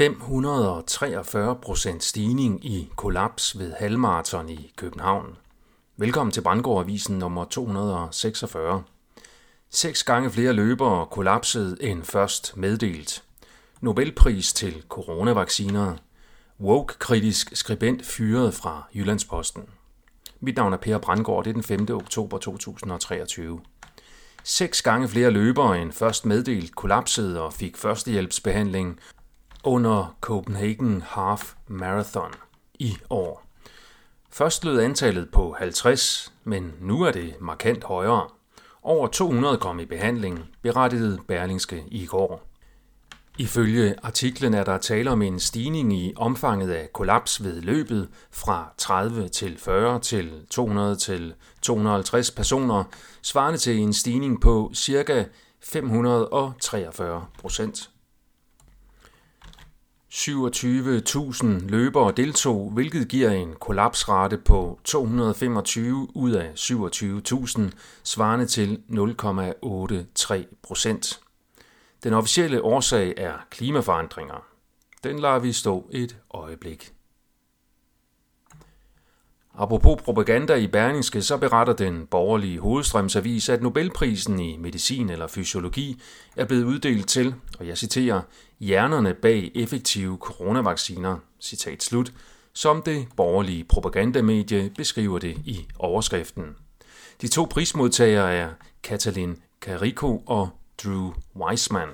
543 procent stigning i kollaps ved halvmarathon i København. Velkommen til Brandgårdavisen nummer 246. Seks gange flere løbere kollapsede end først meddelt. Nobelpris til coronavacciner. Woke-kritisk skribent fyret fra Jyllandsposten. Mit navn er Per Brandgård, det er den 5. oktober 2023. Seks gange flere løbere end først meddelt kollapsede og fik førstehjælpsbehandling under Copenhagen Half Marathon i år. Først lød antallet på 50, men nu er det markant højere. Over 200 kom i behandling, berettede Berlingske i går. Ifølge artiklen er der tale om en stigning i omfanget af kollaps ved løbet fra 30 til 40 til 200 til 250 personer, svarende til en stigning på ca. 543 procent. 27.000 løbere deltog, hvilket giver en kollapsrate på 225 ud af 27.000, svarende til 0,83 procent. Den officielle årsag er klimaforandringer. Den lader vi stå et øjeblik. Apropos propaganda i Berlingske, så beretter den borgerlige hovedstrømsavis, at Nobelprisen i medicin eller fysiologi er blevet uddelt til, og jeg citerer, hjernerne bag effektive coronavacciner, citat slut, som det borgerlige propagandamedie beskriver det i overskriften. De to prismodtagere er Katalin Kariko og Drew Weissman.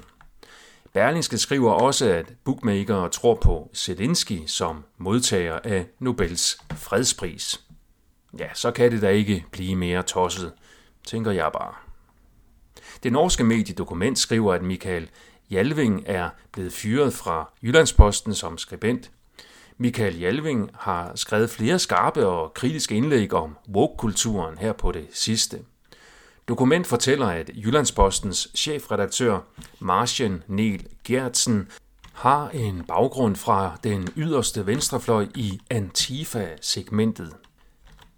Berlingske skriver også, at bookmakere tror på Zelensky som modtager af Nobels fredspris. Ja, så kan det da ikke blive mere tosset, tænker jeg bare. Det norske mediedokument skriver, at Michael Jalving er blevet fyret fra Jyllandsposten som skribent. Michael Jalving har skrevet flere skarpe og kritiske indlæg om woke-kulturen her på det sidste. Dokument fortæller, at Jyllandspostens chefredaktør Martian Niel Gertsen har en baggrund fra den yderste venstrefløj i Antifa-segmentet.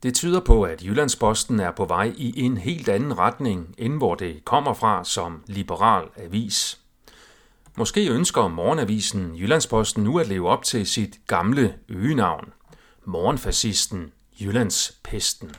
Det tyder på, at Jyllandsposten er på vej i en helt anden retning, end hvor det kommer fra som liberal avis. Måske ønsker morgenavisen Jyllandsposten nu at leve op til sit gamle øgenavn, morgenfascisten Jyllandspesten.